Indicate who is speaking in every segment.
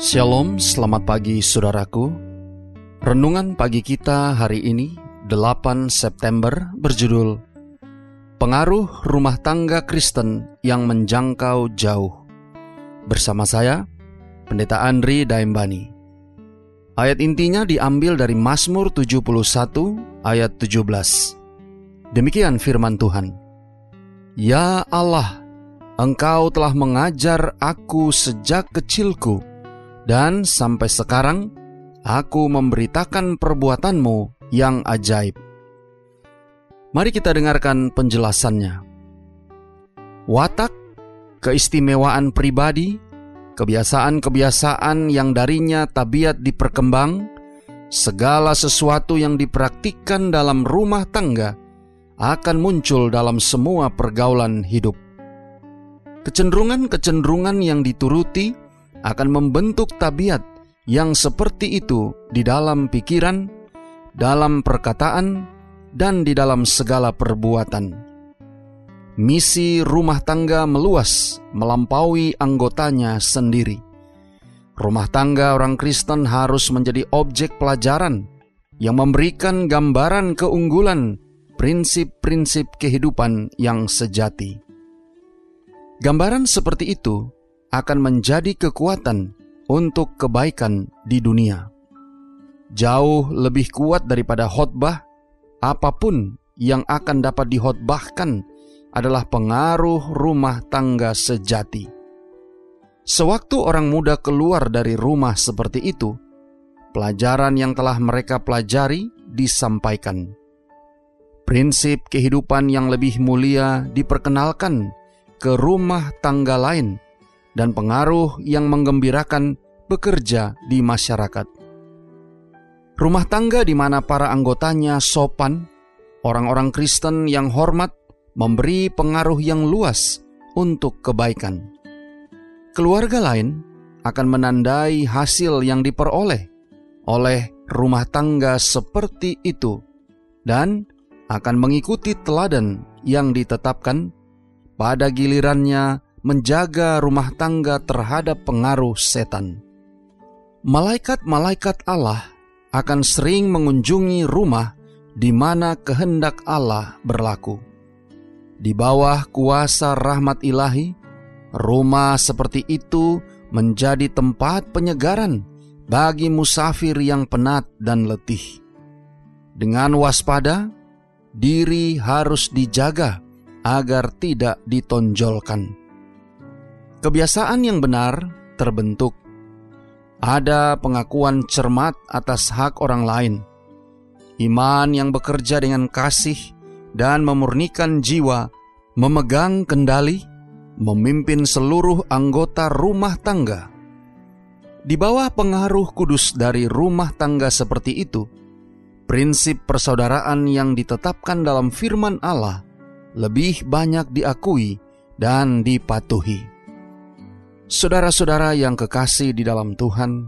Speaker 1: Shalom, selamat pagi saudaraku. Renungan pagi kita hari ini, 8 September, berjudul Pengaruh Rumah Tangga Kristen yang Menjangkau Jauh. Bersama saya, Pendeta Andri Daimbani. Ayat intinya diambil dari Mazmur 71 ayat 17. Demikian firman Tuhan. Ya Allah, Engkau telah mengajar aku sejak kecilku dan sampai sekarang aku memberitakan perbuatanmu yang ajaib. Mari kita dengarkan penjelasannya. Watak, keistimewaan pribadi, kebiasaan-kebiasaan yang darinya tabiat diperkembang, segala sesuatu yang dipraktikkan dalam rumah tangga akan muncul dalam semua pergaulan hidup. Kecenderungan-kecenderungan yang dituruti akan membentuk tabiat yang seperti itu di dalam pikiran, dalam perkataan, dan di dalam segala perbuatan. Misi rumah tangga meluas melampaui anggotanya sendiri. Rumah tangga orang Kristen harus menjadi objek pelajaran yang memberikan gambaran keunggulan prinsip-prinsip kehidupan yang sejati. Gambaran seperti itu akan menjadi kekuatan untuk kebaikan di dunia. Jauh lebih kuat daripada khotbah, apa pun yang akan dapat dihotbahkan adalah pengaruh rumah tangga sejati. Sewaktu orang muda keluar dari rumah seperti itu, pelajaran yang telah mereka pelajari disampaikan. Prinsip kehidupan yang lebih mulia diperkenalkan ke rumah tangga lain dan pengaruh yang menggembirakan bekerja di masyarakat. Rumah tangga di mana para anggotanya sopan, orang-orang Kristen yang hormat, memberi pengaruh yang luas untuk kebaikan. Keluarga lain akan menandai hasil yang diperoleh oleh rumah tangga seperti itu dan akan mengikuti teladan yang ditetapkan pada gilirannya menjaga rumah tangga terhadap pengaruh setan. Malaikat-malaikat Allah akan sering mengunjungi rumah di mana kehendak Allah berlaku. Di bawah kuasa rahmat ilahi, rumah seperti itu menjadi tempat penyegaran bagi musafir yang penat dan letih. Dengan waspada, diri harus dijaga agar tidak ditonjolkan. Kebiasaan yang benar terbentuk. Ada pengakuan cermat atas hak orang lain. Iman yang bekerja dengan kasih dan memurnikan jiwa, memegang kendali, memimpin seluruh anggota rumah tangga. Di bawah pengaruh kudus dari rumah tangga seperti itu, prinsip persaudaraan yang ditetapkan dalam firman Allah lebih banyak diakui dan dipatuhi. Saudara-saudara yang kekasih di dalam Tuhan,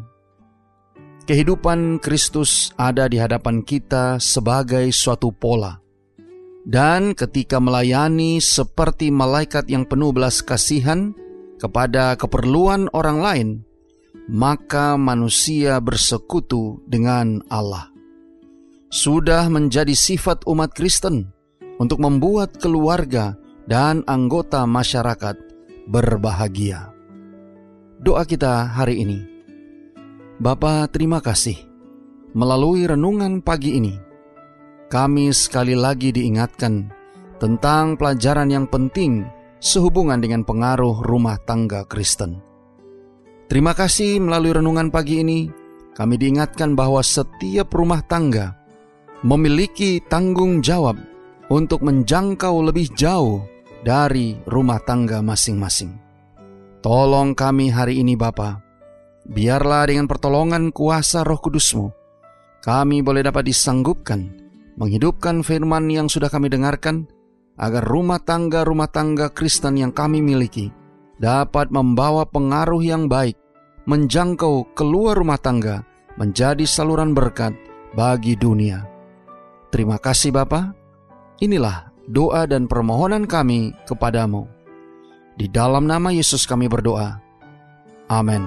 Speaker 1: kehidupan Kristus ada di hadapan kita sebagai suatu pola. Dan ketika melayani seperti malaikat yang penuh belas kasihan kepada keperluan orang lain, maka manusia bersekutu dengan Allah. Sudah menjadi sifat umat Kristen untuk membuat keluarga dan anggota masyarakat berbahagia doa kita hari ini. Bapa, terima kasih. Melalui renungan pagi ini, kami sekali lagi diingatkan tentang pelajaran yang penting sehubungan dengan pengaruh rumah tangga Kristen. Terima kasih melalui renungan pagi ini, kami diingatkan bahwa setiap rumah tangga memiliki tanggung jawab untuk menjangkau lebih jauh dari rumah tangga masing-masing. Tolong kami hari ini Bapa. Biarlah dengan pertolongan kuasa roh kudusmu, kami boleh dapat disanggupkan menghidupkan firman yang sudah kami dengarkan, agar rumah tangga-rumah tangga Kristen yang kami miliki dapat membawa pengaruh yang baik, menjangkau keluar rumah tangga, menjadi saluran berkat bagi dunia. Terima kasih Bapa. Inilah doa dan permohonan kami kepadamu. Di dalam nama Yesus kami berdoa. Amin.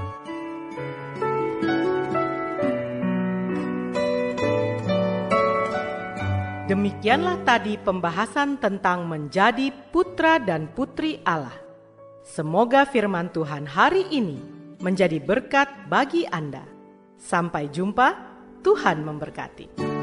Speaker 2: Demikianlah tadi pembahasan tentang menjadi putra dan putri Allah. Semoga firman Tuhan hari ini menjadi berkat bagi Anda. Sampai jumpa, Tuhan memberkati.